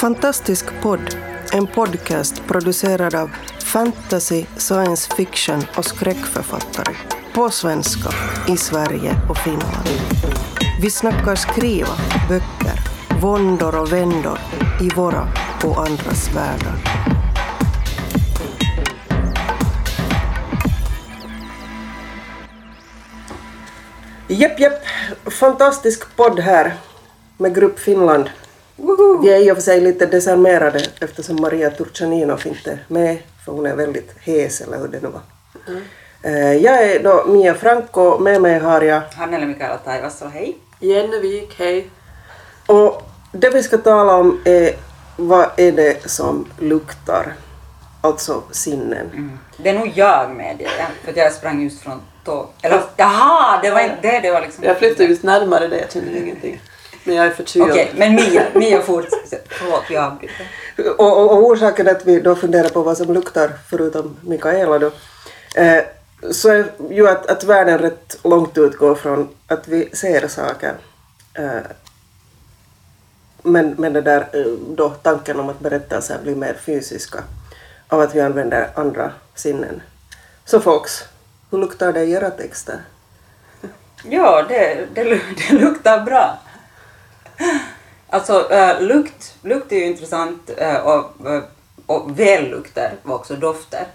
Fantastisk podd, en podcast producerad av fantasy, science fiction och skräckförfattare. På svenska, i Sverige och Finland. Vi snackar skriva, böcker, våndor och vändor i våra och andras världar. Japp, japp. Fantastisk podd här med Grupp Finland. Vi är i och för sig lite desarmerade eftersom Maria Turchaninov inte är med för hon är väldigt hes eller hur det nu var. Eh, Jag är då Mia Franco, med mig har jag Hannele Mikaela Taivas, hej. Jennevik, hej. och det vi ska tala om är vad är det som luktar? Alltså sinnen. Det är nog jag med det, för att jag sprang just från tåg. Eller jaha, det var inte det, det var liksom... Jag flyttar just närmare dig, jag känner ingenting. Men jag är förkyld. Okej, men Mia, Mia fortsätter. Förlåt, jag avbryter. Och, och, och orsaken att vi då funderar på vad som luktar, förutom Mikaela då, eh, så är ju att, att världen rätt långt utgår från att vi ser saker. Eh, men, men det där eh, då tanken om att berättelser blir mer fysiska av att vi använder andra sinnen. Så folks, hur luktar det i era texter? Ja, det, det, det luktar bra. Alltså, äh, lukt, lukt är ju intressant äh, och, eh, och vällukter var också dofter.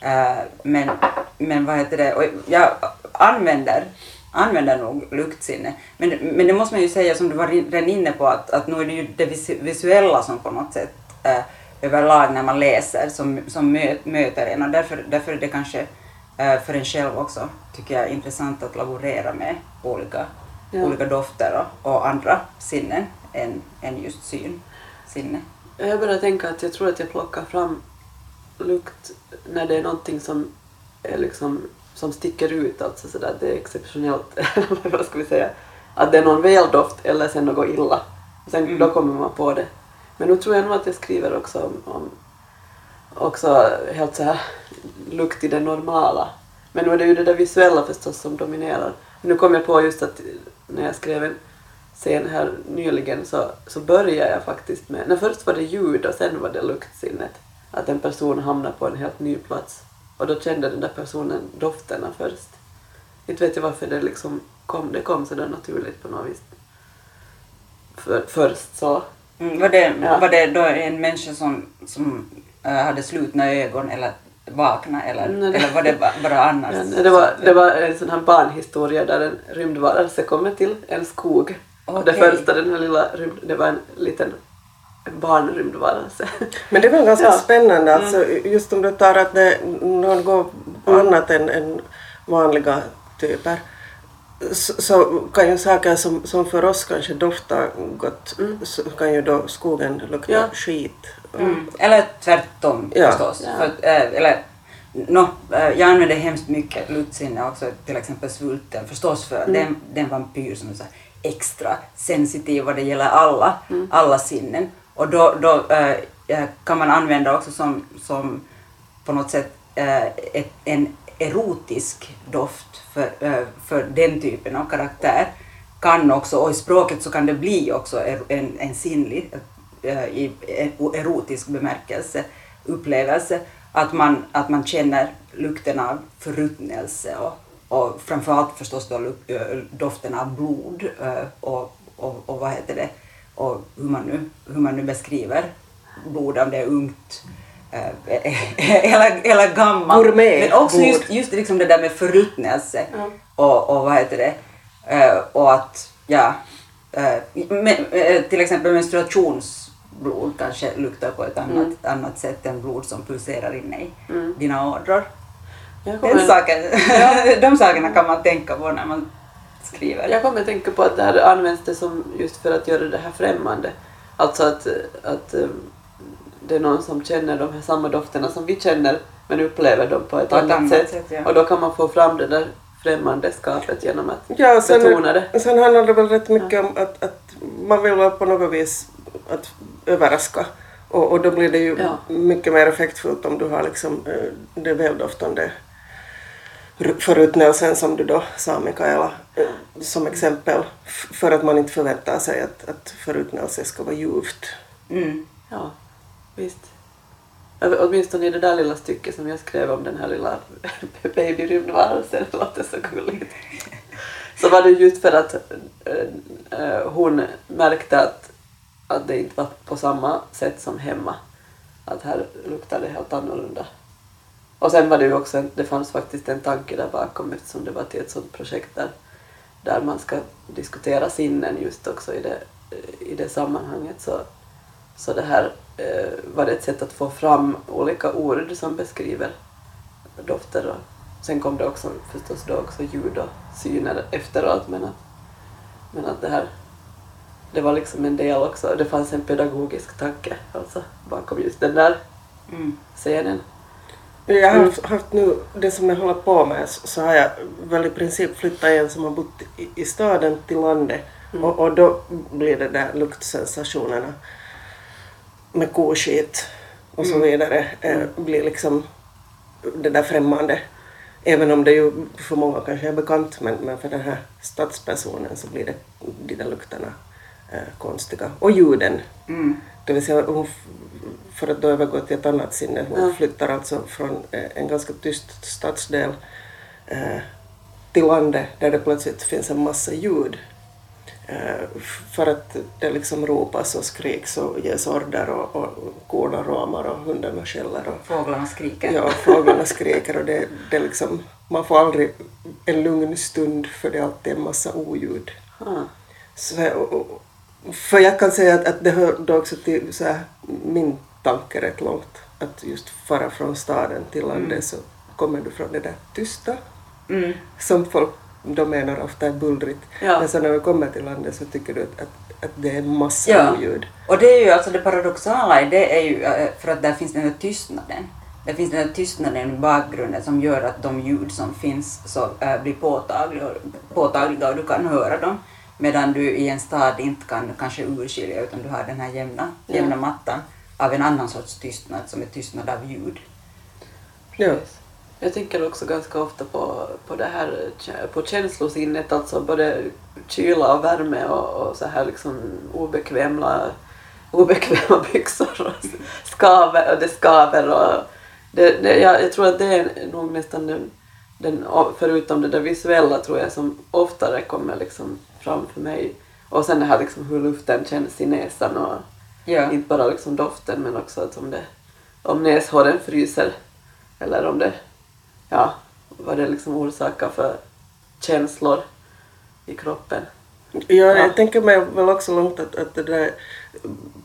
Äh, men, men vad heter det, och jag använder, använder nog luktsinne. Men, men det måste man ju säga som du var redan inne på att, att nu är det ju det visuella som på något sätt äh, överlag när man läser som, som mö, möter en och därför, därför är det kanske äh, för en själv också tycker jag är intressant att laborera med olika, Ja. olika dofter och, och andra sinnen än, än just syn, sinne. Jag börjar tänka att jag tror att jag plockar fram lukt när det är någonting som är liksom som sticker ut, alltså sådär det är exceptionellt, vad ska vi säga, att det är någon väldoft eller sen något illa. Sen då kommer man på det. Men nu tror jag nog att jag skriver också om, om också helt så här lukt i det normala. Men nu är det ju det där visuella förstås som dominerar. Nu kom jag på just att när jag skrev en scen här nyligen så, så började jag faktiskt med, när först var det ljud och sen var det luktsinnet. Att en person hamnar på en helt ny plats. Och då kände den där personen dofterna först. Inte vet jag varför det liksom kom, det kom sådär naturligt på något vis. För, först så. Mm, var, det, Ja. var det då en människa som, som äh, hade slutna ögon eller vakna eller, Nej, det- eller var det bara, annars? Nej, det, var, det var en sån här barnhistoria där en rymdvarelse kommer till en skog. Och det första den här lilla rymd, det var en liten en barnrymdvarelse. Men det var ganska Ja. spännande, alltså, just om du tar att det någon går på annat än, än vanliga typer så, så kan ju saker som, som för oss kanske doftar gott, så kan ju då skogen lukta Ja. skit. Mm. Eller tvärtom Ja. förstås. Ja. För, äh, eller, no, äh, jag använder hemskt mycket luktsinne också, till exempel svulten förstås för att den, den vampyr som är så extra sensitiv vad det gäller alla, alla sinnen. Och då, då äh, kan man använda också som, som på något sätt äh, ett, en erotisk doft för, äh, för den typen av karaktär kan också, och i språket så kan det bli också en, en sinnlig, eh, i en erotisk bemärkelse, upplevelse, att man, att man känner lukten av förruttnelse och, och framförallt förstås då eh, doften av blod eh, och, och, och vad heter det, och hur man nu, hur man nu beskriver blod, om det är ungt eh, eller, eller gammalt. Gourmet Men också just, just liksom det där med förruttnelse Ja. och, och vad heter det, Eh, och att, ja, eh, eh, till exempel menstruationsblod kanske luktar på ett annat, annat sätt än blod som pulserar inne i dina ådror. Den kommer, saken, de sakerna kan man tänka på när man skriver. jag kommer tänka på att det här används det som just för att göra det här främmande. Alltså att, att eh, det är någon som känner de här samma dofterna som vi känner men upplever dem på ett, På ett annat, annat sätt. sätt, ja. Och då kan man få fram det där främmande skapet genom att Ja, och sen, betona det. sen handlar det väl rätt mycket om att, att man vill på något vis att överraska. Och, och då blir det ju Ja. mycket mer effektfullt om du har liksom eh, det väldoftande förruttnelsen som du då sa Mikaela eh, som exempel för att man inte förväntar sig att, att förruttnelse ska vara ljuvt. Mm. Ja, visst. Åtminstone i det där lilla stycket som jag skrev om den här lilla babyrymdvarelsen, det låter så gulligt. Så var det just för att eh, hon märkte att, att det inte var på samma sätt som hemma. Att här luktade det helt annorlunda. Och sen var det ju också, en, det fanns faktiskt en tanke där bakom eftersom det var till ett sådant projekt där, där man ska diskutera sinnen just också i det, i det sammanhanget. Så, så det här eh, var det ett sätt att få fram olika ord som beskriver dofter. Och sen kom det också förstås då också ljud och syner efteråt men att, men att det här det var liksom en del också, det fanns en pedagogisk tanke alltså bakom just den där Mm. scenen. Jag har haft, haft nu, det som jag håller på med, så har jag väl i princip flyttat en som har bott i, i staden till landet och, och då blir det där luktsensationerna med koskit och så vidare eh, blir liksom det där främmande. Även om det ju för många kanske är bekant men, men för den här stadspersonen så blir det de där lukterna konstiga. Och ljuden. Mm. Det vill säga, hon, för att då övergå till ett annat sinne, hon Ja. flyttar alltså från eh, en ganska tyst stadsdel eh, till landet där det plötsligt finns en massa ljud. Eh, för att det liksom ropas och skriks och ges order och, och korna råmar och hundarna skäller och Fåglarna skriker. ja, fåglarna skriker och det, det liksom, man får aldrig en lugn stund för det är alltid en massa oljud. Ah. Så, och, och, för jag kan säga att, att det hör då också till så här, min tanke rätt långt. Att just fara från staden till landet så kommer du från det där tysta Mm. som folk då menar ofta är bullrigt. Ja. Men sen när du kommer till landet så tycker du att, att, att det är massa Ja. oljud. Och det är ju alltså det paradoxala i det är ju eh, för att där finns den här tystnaden. Det finns den här tystnaden i bakgrunden som gör att de ljud som finns så, äh, blir påtagliga, påtagliga och du kan höra dem. Medan du i en stad inte kan kanske urskilja utan du har den här jämna, jämna mattan av en annan sorts tystnad som är tystnad av ljud. Ja. Jag tänker också ganska ofta på, på det här på känslosinnet, alltså både kyla och värme och, och så här liksom obekväma, obekväma byxor och skaver, och det skaver och det, det, jag, jag tror att det är nog nästan den, förutom det där visuella tror jag som oftare kommer liksom fram för mig. Och sen det här liksom hur luften känns i näsan och Ja. inte bara liksom doften men också att om, det, om näshåren fryser eller om det, ja, vad det liksom orsakar för känslor i kroppen. Ja, Ja. jag tänker mig väl också långt att, att det där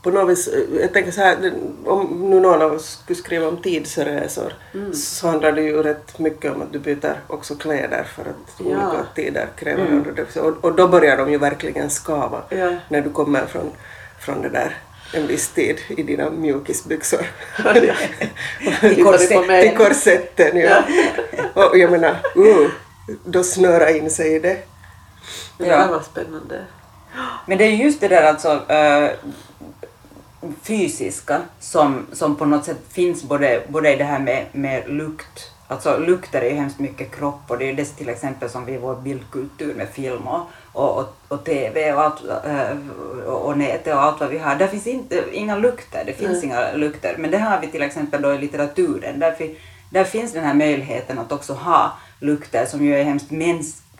på något vis, jag tänker så här, det- om nu någon av oss skulle skriva om tidsresor så handlar det ju rätt mycket om att du byter också kläder för att Ja. olika tider kräver andra. Och, och då börjar de ju verkligen skava Ja. när du kommer från, från det där en viss tid i dina mjukisbyxor. Till korsett. Till korsetten, ja. Och jag menar, uh, då snöra in sig i det. Det Ja. där var spännande. Men det är just det där alltså äh, fysiska som, som på något sätt finns både, både i det här med, med lukt, alltså lukter är ju hemskt mycket kropp och det är ju det till exempel som vi i vår bildkultur med film och, och, och, TV och, allt, äh, och, och nätet och allt vad vi har. Där finns inte, inga lukter, det finns inga lukter. Men det har vi till exempel då i litteraturen. Därför, där finns den här möjligheten att också ha lukter som ju är hemskt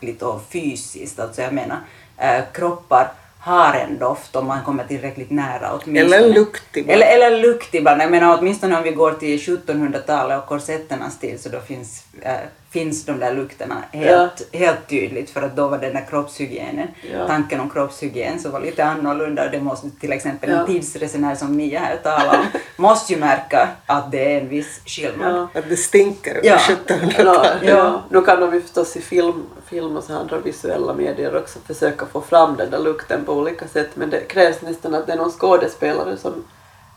mänskligt och fysiskt. Alltså jag menar, äh, kroppar har en doft om man kommer tillräckligt nära åtminstone. Eller lukt ibland. Eller, eller lukt ibland. Jag menar åtminstone om vi går till 1700-talet och korsetternas tid så då finns, äh, finns de där lukterna helt, helt tydligt för att då var den där kroppshygienen, Ja. tanken om kroppshygien så var lite annorlunda det måste till exempel Ja. en tidsresenär som Mia här talar om måste ju märka att det är en viss skillnad. Ja. Att det stinker Ja. 1700-talet. Ja, ja. Nu kan de ju förstås i film, film och så andra visuella medier också försöka få fram den där lukten på olika sätt men det krävs nästan att det är någon skådespelare som,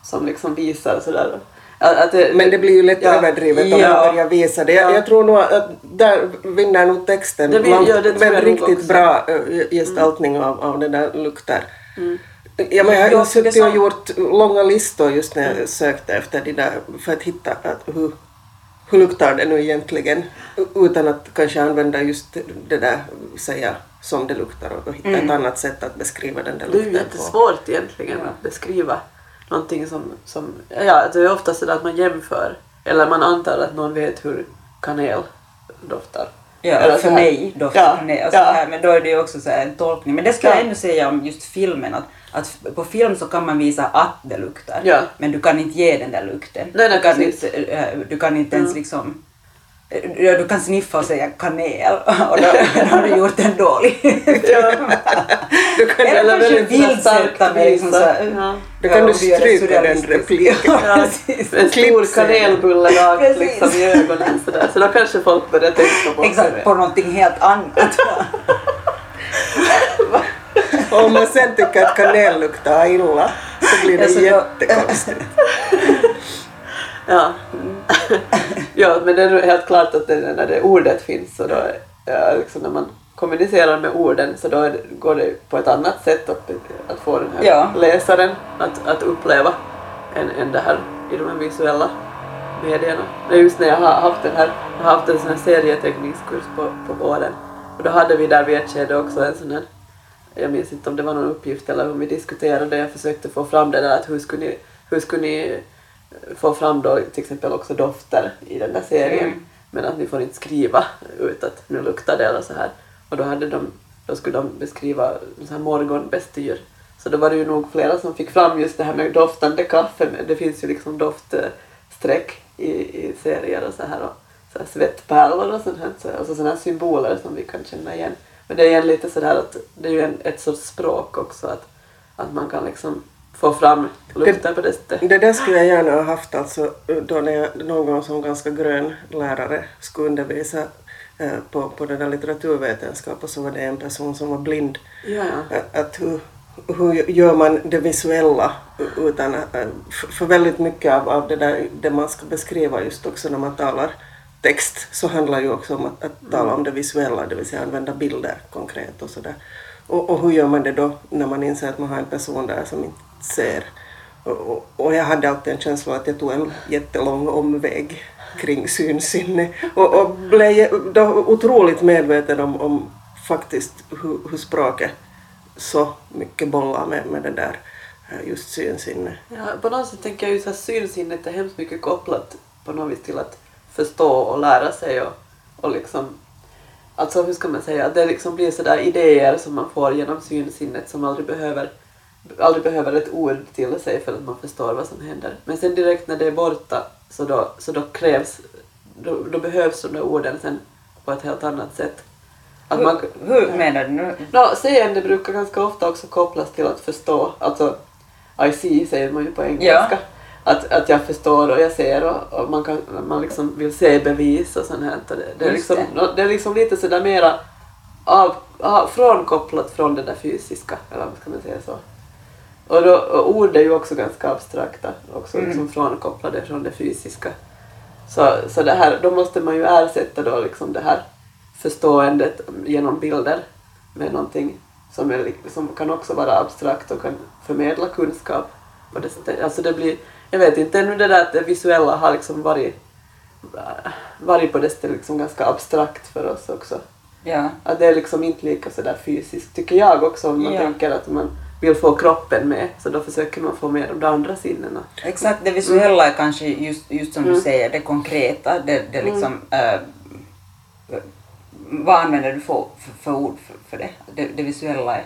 som liksom visar sådär. Att, det, Men det blir ju lätt Ja. överdrivet om Ja. man börjar visa det. Jag, Ja. jag tror nog att där vinner nog texten Det långt, ja, det nog riktigt också. bra äh, gestaltning av, av det där lukter. Mm. Ja, men jag har Ja, det suttit och som- gjort långa listor just när jag Mm. sökte efter de där för att hitta att hur, hur luktar det nu egentligen utan att kanske använda just det där säga som det luktar och hitta ett annat sätt att beskriva den där det är ju lukten på. jättesvårt egentligen att beskriva någonting som, som ja det är ofta sådär att man jämför eller man antar att någon vet hur kanel doftar. Ja, Eller för mig doftar Ja, kanel. Alltså ja. här, men då är det ju också så här en tolkning. Men det ska Ja. jag ännu säga om just filmen. Att, att på film så kan man visa att det luktar. Ja. Men du kan inte ge den där lukten. Nej, nej, du, kan precis. inte, eh, du kan inte ens Mm. liksom ja, du kan sniffa och säga kanel och då, då har du gjort en dålig Ja. Du kan Eller kanske bildsätta med liksom så Ja. Då kan du och göra stryka den repliken. Ja, Ja, en stor kanelbulle rakt liksom i ögonen sådär. Så då kanske folk börjar tänka på Exakt, på någonting helt annat. Om man sen tycker att kanel luktar illa så blir det Ja, jättekonstigt. Ja. ja, men det är helt klart att det, när det ordet finns så då, ja, liksom när man kommunicerar med orden så då det, går det på ett annat sätt att, att få den här Ja. läsaren att, att uppleva än, än det här i de här visuella medierna. Just när jag har haft den här, jag har haft en sån här serieteckningskurs på, på våren och då hade vi där vid ett skede också en sån här jag minns inte om det var någon uppgift eller om vi diskuterade jag försökte få fram det där att hur skulle ni, hur skulle ni få fram då till exempel också dofter i den där serien. Mm. men att ni får inte skriva ut att nu luktar det eller så här. Och då hade de då skulle de beskriva så här morgonbestyr. Så då var det ju nog flera som fick fram just det här med doftande kaffe. Det finns ju liksom doftstreck i, i serier och så här och så här svettpärlor och sånt här. Så, alltså sådana här symboler som vi kan känna igen. Men det är igen lite sådär att det är ju en, ett sorts språk också att, att man kan liksom få fram lukten på det sättet. Det där skulle jag gärna ha haft alltså då när jag någon gång som ganska grön lärare skulle undervisa eh, på, på den där litteraturvetenskap och så var det en person som var blind. Ja, ja. Att- hur, hur gör man det visuella utan eh, för- för väldigt mycket av, av det där det man ska beskriva just också när man talar text så handlar ju också om att, att tala om det visuella, det vill säga använda bilder konkret och sådär. Och, och hur gör man det då när man inser att man har en person där som inte ser? Och, och, och jag hade alltid en känsla att jag tog en jättelång omväg kring synsinne och, och blev då otroligt medveten om, om faktiskt hur, hur språket så mycket bollar med, med det där eh, just synsinne. Ja, på något sätt tänker jag ju att synsinnet är hemskt mycket kopplat på något vis till att förstå och lära sig och, och liksom Alltså hur ska man säga, det liksom blir sådär idéer som man får genom synsinnet som aldrig behöver aldrig behöver ett ord till sig för att man förstår vad som händer. Men sen direkt när det är borta så då, så då krävs, då, då behövs de där orden sen på ett helt annat sätt. Att man, hur, hur menar du nu? Nå, seende brukar ganska ofta också kopplas till att förstå. Alltså, I see säger man ju på engelska. Att, att jag förstår och jag ser och, och man, kan, man liksom vill se bevis och sånt här. Och Det, det, är liksom, det. det är liksom lite sådär mera av, av, frånkopplat från det där fysiska, eller vad ska man säga så. Och, då, och ord är ju också ganska abstrakta, också Mm. liksom frånkopplade från det fysiska. Så, så det här, då måste man ju ersätta då liksom det här förståendet genom bilder med någonting som, är, som kan också vara abstrakt och kan förmedla kunskap. Och det, alltså det blir, jag vet inte, ännu det där att det visuella har liksom varit, varit på det stället liksom ganska abstrakt för oss också. Ja. Att det är liksom inte lika sådär fysiskt, tycker jag också, om man Ja. tänker att man vill få kroppen med, så då försöker man få med de andra sinnena. Exakt, det visuella är kanske just, just som Mm. du säger, det konkreta, det, det liksom... eh, vad använder du för, för, för ord för, för det? det? Det visuella är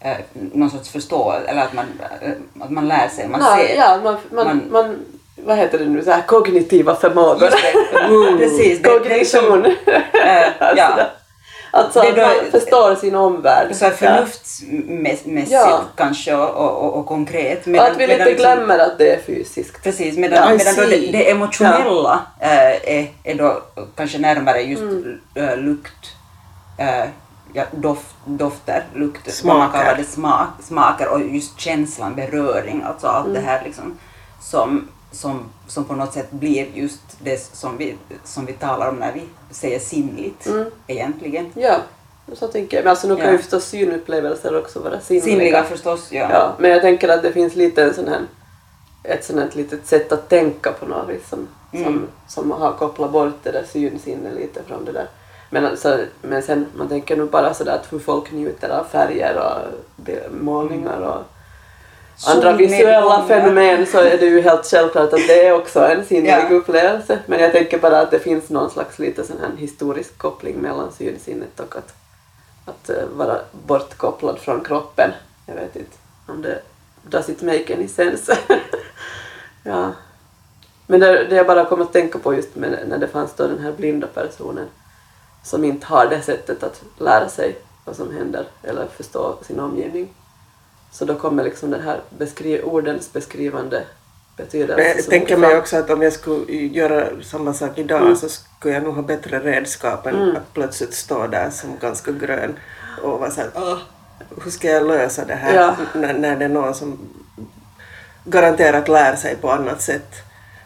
eh, någon sorts förståelse, eller att man, eh, att man lär sig, man Nej, ser. Ja, man, man, Man- man, vad heter det nu, så här kognitiva förmågor. Just det. Precis. Det, det är liksom, Kognition. ja, Alltså Det att man förstår sin omvärld. så här Ja. förnuftsmässigt Ja. kanske och, och, och, konkret. Och att vi lite liksom- glömmer att det är fysiskt. Precis, medan, medan då det, det emotionella eh, är, är då kanske närmare just Mm. eh, lukt, eh, ja, doft, dofter, lukt, man Smaker. kallar det, smak, smaker och just känslan, beröring, alltså allt Mm. det här liksom som, som, som på något sätt blir just det som vi, som vi talar om när vi säger sinnligt Mm. egentligen. Ja, så tänker jag. Men alltså nu kan Ja. ju förstås synupplevelser också vara sinnliga. Sinnliga förstås, ja. Ja, men jag tänker att det finns lite en sån här, ett sånt här litet sätt att tänka på något vis som, som, Mm. som har kopplat bort det där synsinnet lite från det där. Men, alltså, men sen, man tänker nu bara sådär att hur folk njuter av färger och målningar och andra visuella fenomen så är det ju helt självklart att det är också en sinnlig Ja. upplevelse. Men jag tänker bara att det finns någon slags lite sån här historisk koppling mellan synsinnet och att, att eh, vara bortkopplad från kroppen. Jag vet inte om det does it make any sense. ja. Men det, det jag bara kom att tänka på just med, när det fanns då den här blinda personen som inte har det sättet att lära sig vad som händer eller förstå sin omgivning. Så då kommer liksom den här beskri- ordens beskrivande betydelse. Men jag tänker mig också att om jag skulle göra samma sak idag Mm. så skulle jag nog ha bättre redskap än att plötsligt stå där som ganska grön och vara såhär "Åh, hur ska jag lösa det här Ja. när, när det är någon som garanterat lär sig på annat sätt.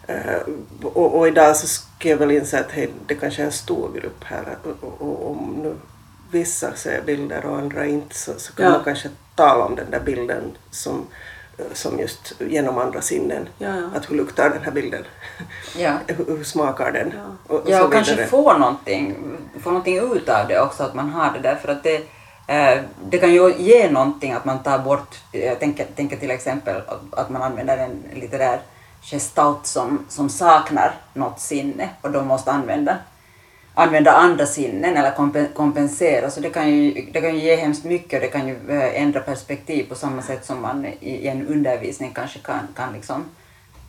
Eh, och, och idag så skulle jag väl inse att hej, det kanske är en stor grupp här och, och, och om nu vissa ser bilder och andra inte så, så kan Ja. man kanske tala om den där bilden som, som just genom andra sinnen. Ja, ja. Att hur luktar den här bilden? Ja. hur, hur smakar den? Ja. Och, och Ja, och kanske få någonting, få någonting ut av det också, att man har det där. För att det, eh, det kan ju ge någonting att man tar bort, jag tänker, tänker till exempel att, att man använder en litterär gestalt som, som saknar något sinne och då måste använda, använda andra sinnen eller kompensera. Så det kan, ju, det kan ju ge hemskt mycket och det kan ju eh, ändra perspektiv på samma sätt som man i, i en undervisning kanske kan, kan liksom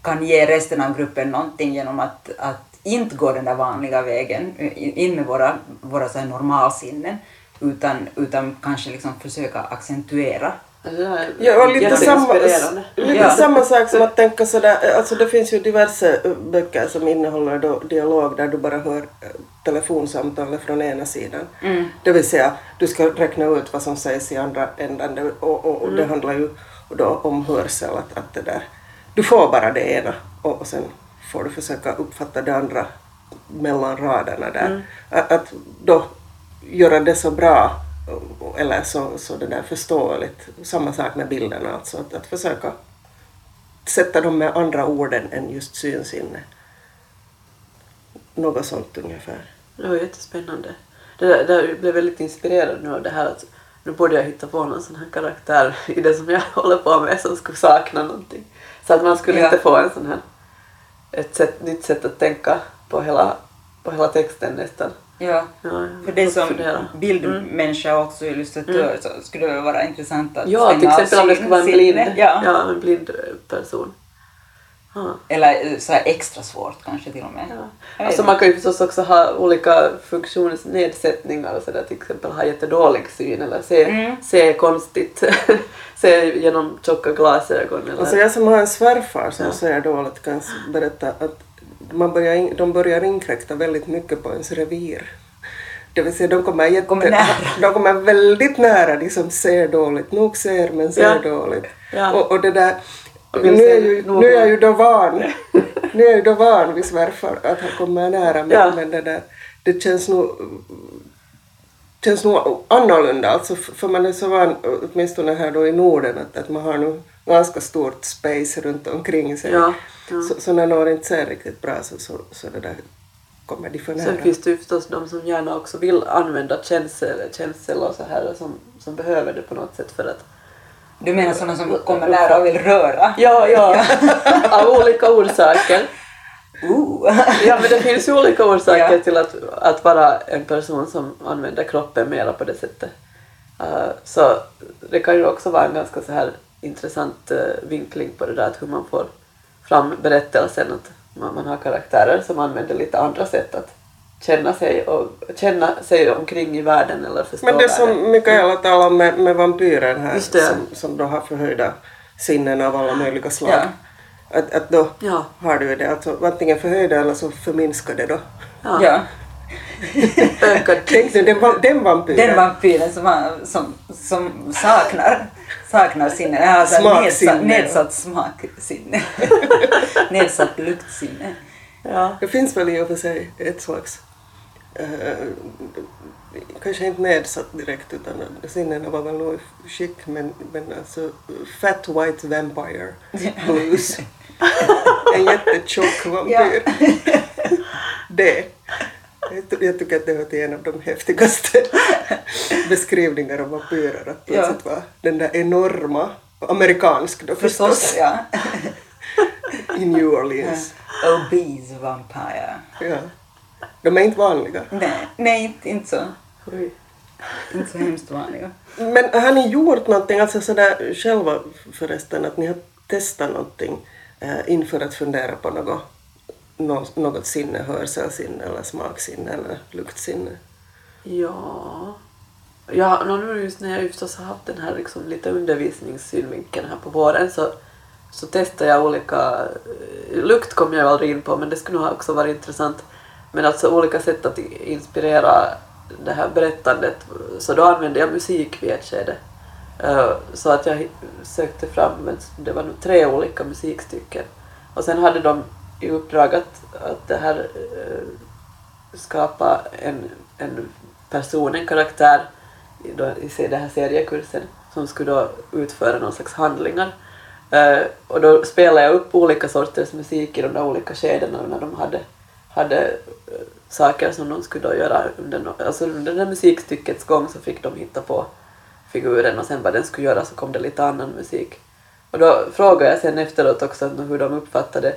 kan ge resten av gruppen någonting genom att, att inte gå den där vanliga vägen eh, in med våra, våra så här normalsinnen utan, utan kanske liksom försöka accentuera. Alltså, det Ja, och lite samma, lite Ja. samma sak som att tänka sådär, alltså det finns ju diverse eh, böcker som innehåller då dialog där du bara hör eh, telefonsamtalet från ena sidan. Det vill säga, du ska räkna ut vad som sägs i andra ändan Det- och, och, och det handlar ju då om hörsel, att, att det där, du får bara det ena och, och sen får du försöka uppfatta det andra mellan raderna där. Att, att då göra det så bra eller så, så det där förståeligt. Samma sak med bilderna, alltså att, att försöka sätta dem med andra orden än just synsinne. Något sånt ungefär. Det var jättespännande. Det där, där jag blev väldigt inspirerad nu av det här att nu borde jag hitta på någon sån här karaktär i det som jag håller på med som skulle sakna någonting. Så att man skulle Ja. inte få en sån här, ett sätt, nytt sätt att tänka på hela, på hela texten nästan. Ja. Ja, För det får som fundera. bildmänniska och också illustratör så skulle det vara intressant att Ja, till exempel om det skulle vara en blind. Ja. ja, en blind eh, person. Ja. Eller eh, så här extra svårt kanske till och med. Ja. Alltså man kan ju förstås också ha olika funktionsnedsättningar och sådär, till exempel ha jättedålig syn eller se, Mm. se konstigt, se genom tjocka glasögon eller... Alltså jag som har en svärfar som ser dåligt kan berätta att man börjar in, de börjar inkräkta väldigt mycket på ens revir. Det vill säga de kommer, jätte, Kommer nära. de kommer väldigt nära de som ser dåligt. Nog ser men ser Ja. dåligt. Ja. Och, och det där, nu är, ju, nu är jag ju då van. nu är jag ju då van vid svärfar att han kommer nära men, Ja. men det där, det känns nog känns nog annorlunda, alltså för man är så van, åtminstone här då i Norden, att, att man har nu ganska stort space runt omkring sig. Ja, ja. Så, så när någon inte ser riktigt bra så, så, så det där kommer de för nära. Sen finns det ju förstås de som gärna också vill använda känsel, känsel och så här som, som behöver det på något sätt för att Du menar sådana som kommer nära och vill röra? Ja, ja, av olika orsaker. Ooh. Ja, men det finns ju olika orsaker Ja. till att, att vara en person som använder kroppen mera på det sättet. Uh, så det kan ju också vara en ganska så här intressant uh, vinkling på det där att hur man får fram berättelsen att man, man har karaktärer som använder lite andra sätt att känna sig och känna sig omkring i världen eller förstå Men det världen. som Mikaela talade om med, med vampyren här, som, som då har förhöjda sinnen av alla möjliga slag. Ja. Att, att då Ja. har du det, alltså antingen förhöjda eller så förminskade då. Ja. Ökad Tänk dig den, den vampyren. Den vampyren som, har, som, som saknar, saknar sinne, alltså Smaksinne. nedsatt, nedsatt smaksinne. nedsatt luktsinne. Ja. Det finns väl i och för sig ett slags, eh, kanske inte nedsatt direkt utan sinnena var väl nog i skick men, men alltså Fat White Vampire Blues. en jättetjock vampyr. Det. Jag ty- Jag tycker att det var till en av de häftigaste beskrivningar av vampyrer. Att plötsligt var den där enorma amerikansk då förstås. Förstås, ja. I New Orleans. Obese vampire. Ja. De är inte vanliga. Nej, nej inte, inte så. Oj. Inte så hemskt vanliga. Men har ni gjort någonting, alltså sådär själva förresten, att ni har testat någonting eh, inför att fundera på något, något, sinne, hörselsinne eller smaksinne eller luktsinne? Ja. Ja, no, nu just när jag förstås har haft den här liksom lite undervisningssynvinkeln här på våren så, så testar jag olika... Eh, lukt kom jag ju aldrig in på men det skulle nog också vara intressant. Men alltså olika sätt att inspirera det här berättandet. Så då använde jag musik vid ett skede. Eh, så att jag sökte fram, det var nog tre olika musikstycken. Och sen hade de i uppdrag att, att det här eh, skapa en, en person, en karaktär i, då, i den här seriekursen som skulle då utföra någon slags handlingar. Eh, och då spelade jag upp olika sorters musik i de där olika skedena när de hade, hade eh, saker som de skulle då göra under, alltså under det musikstyckets gång så fick de hitta på figuren och sen vad den skulle göra så kom det lite annan musik. Och då frågade jag sen efteråt också hur de uppfattade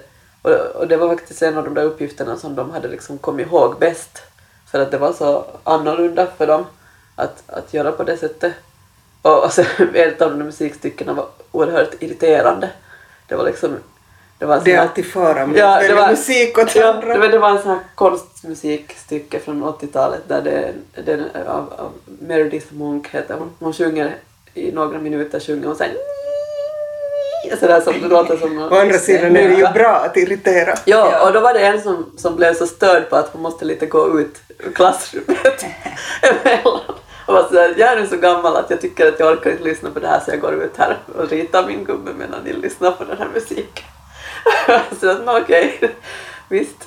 och, och det var faktiskt en av de där uppgifterna som de hade liksom kommit ihåg bäst. För att det var så annorlunda för dem att, att göra på det sättet. Och, och sen ett av de musikstyckena var oerhört irriterande. Det var liksom... Det, var Det är här- alltid fara med Ja, det var- musik åt Ja, andra. det, var- det var en sån här konstmusikstycke från 80-talet där det, det av, av Meredith Monk heter hon. Hon sjunger i några minuter sjunger hon såhär sådär som det låter som Å andra sidan är det ju bra att irritera. Ja, Ja. och då var det en som, som blev så störd på att hon måste lite gå ut ur klassrummet emellan. Och var sådär, jag är nu så gammal att jag tycker att jag orkar inte lyssna på det här så jag går ut här och ritar min gubbe medan ni lyssnar på den här musiken. så att, men okej, visst.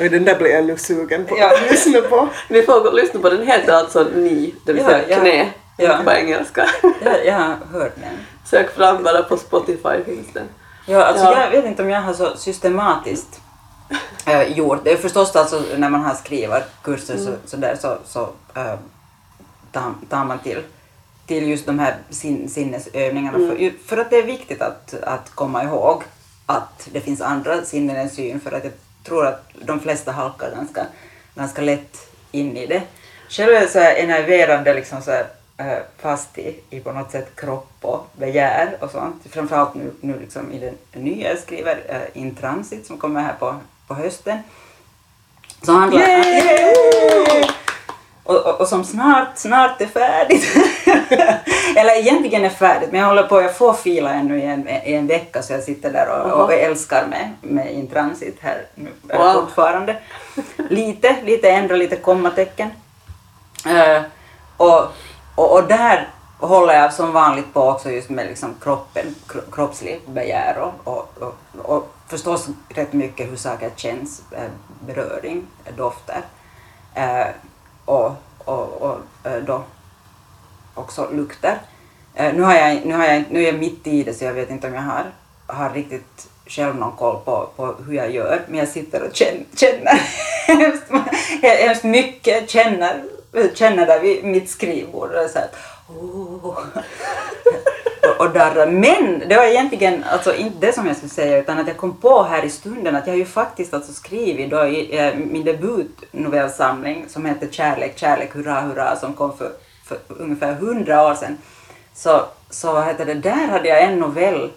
Och den där blir jag nu sugen på Ja. att lyssna på. Ni får lyssna på den heter alltså Ni, det vill Ja, säga ja. knä Ja. på engelska. Jag, jag har hört den. Sök fram bara på Spotify finns den. Ja, alltså Ja. jag vet inte om jag har så systematiskt äh, gjort det. Förstås alltså när man har skrivarkurser så, så, där, så, så äh, tar, tar man till, till just de här sin, sinnesövningarna. För, för att det är viktigt att, att komma ihåg att det finns andra sinnen än syn för att jag tror att de flesta halkar ganska, ganska lätt in i det. Själv är jag så här enerverande liksom så här, fast i, i på något sätt kropp och begär och sånt. Framförallt nu, nu liksom i den nya jag skriver, uh, In Transit, som kommer här på, på hösten. Som handlar... Yay! Och, och, och som snart, snart är färdigt. Eller egentligen är färdigt, men jag håller på, jag får fila ännu i en, i en vecka så jag sitter där och, och älskar med, med In Transit här nu, eh, Wow. fortfarande. Lite, lite ändra lite kommatecken. Eh, och, och, och där håller jag som vanligt på också just med liksom kroppen, kro, kroppslig begär och, och, och, och förstås rätt mycket hur saker känns, eh, beröring, eh, dofter. Eh, och, och, och eh, då också lukter. Eh, nu, har jag, nu, har jag, nu är jag mitt i det så jag vet inte om jag har, har riktigt själv någon koll på, på hur jag gör men jag sitter och känner, känner hemskt, hemskt mycket, känner, känner där vid mitt skrivbord och så här, oh. och, darrar. Men det var egentligen alltså inte det som jag skulle säga utan att jag kom på här i stunden att jag har ju faktiskt alltså skrivit då i eh, min debutnovellsamling som heter Kärlek, kärlek, hurra, hurra som kom för, för ungefär hundra år sedan. Så, så heter det, där hade jag en novell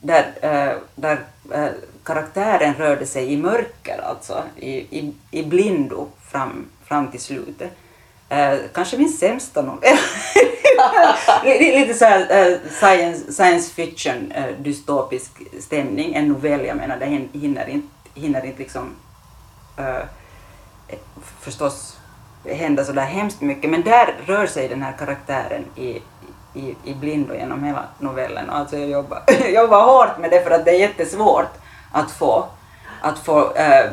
där, eh, där eh, karaktären rörde sig i mörker, alltså i, i, i blindo fram, fram till slutet. Eh, kanske min sämsta novell. Lite så här eh, science, science fiction, eh, dystopisk stämning. En novell, jag menar, det hinner inte, hinner inte liksom eh, förstås hända så där hemskt mycket, men där rör sig den här karaktären i, i, i blindo genom hela novellen. Alltså jag jobbar, jobbar hårt med det för att det är jättesvårt att få, att få eh,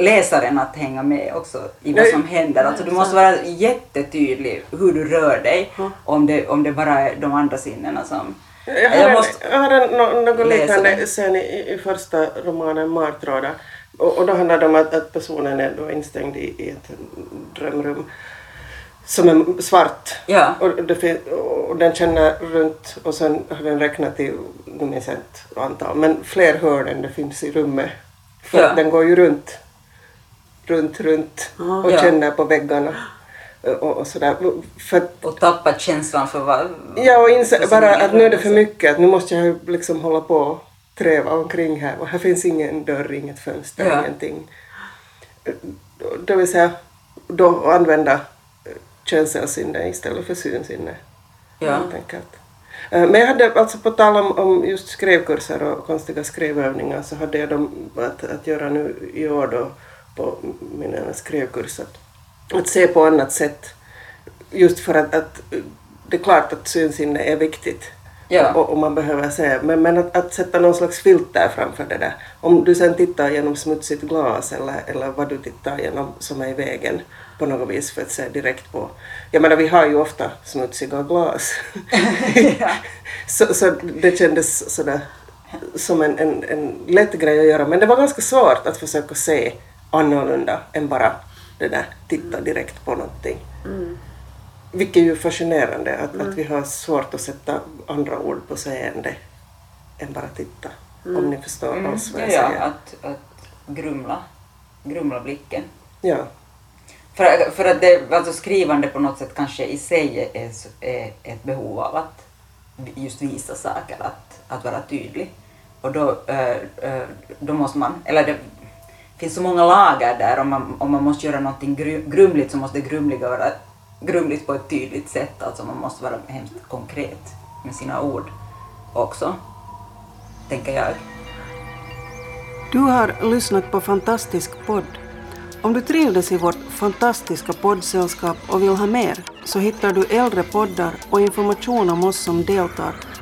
läsaren att hänga med också i vad som händer. Alltså du måste vara jättetydlig hur du rör dig om det, om det bara är de andra sinnena som... Jag har, Jag en, jag har en, nå- något läsa liknande scen i, i första romanen Martrådar. Och, och då handlar det om att, att personen är då instängd i, i ett drömrum. som är svart. Ja. Och, det, och den känner runt och sen har den räknat till, nu minns jag inte antal, men fler hörn än det finns i rummet. För Ja. den går ju runt, runt, runt och Ja. känner på väggarna. Och, och sådär. För Och tappa känslan för vad... Ja, och inse för bara att nu är det för rörelse. mycket, att nu måste jag liksom hålla på och träva omkring här och här finns ingen dörr, inget fönster, Ja. ingenting. Det vill säga, då använda känselssinne istället för synsinne. Ja. helt enkelt. Eh, Men jag hade, alltså på tal om, om just skrivkurser och konstiga skrivövningar så hade jag dem att, att göra nu i år då på min ena skrivkurs att, att se på annat sätt. Just för att, att det är klart att synsinne är viktigt Ja. och, och man behöver se, men, men att, att sätta någon slags filter framför det där. Om du sen tittar genom smutsigt glas eller, eller vad du tittar genom som är i vägen på något vis för att se direkt på. Jag menar vi har ju ofta smutsiga glas. så, så det kändes sådär som en, en, en lätt grej att göra men det var ganska svårt att försöka se annorlunda än bara det där titta direkt på någonting. Vilket är ju fascinerande att, att vi har svårt att sätta andra ord på seende än bara titta. Om ni förstår Mm. alls vad Ja, jag ja, säger. att, att grumla, grumla blicken. Ja. För, för att det, alltså skrivande på något sätt kanske i sig är, är ett behov av att just visa saker, att, att vara tydlig. Och då, eh, eh, då måste man, eller det finns så många lager där, om man, om man måste göra någonting grumligt så måste det grumliga vara grumligt på ett tydligt sätt, alltså man måste vara hemskt konkret med sina ord också, tänker jag. Du har lyssnat på Fantastisk podd. Om du trivdes i vårt fantastiska poddsällskap och vill ha mer så hittar du äldre poddar och information om oss som deltar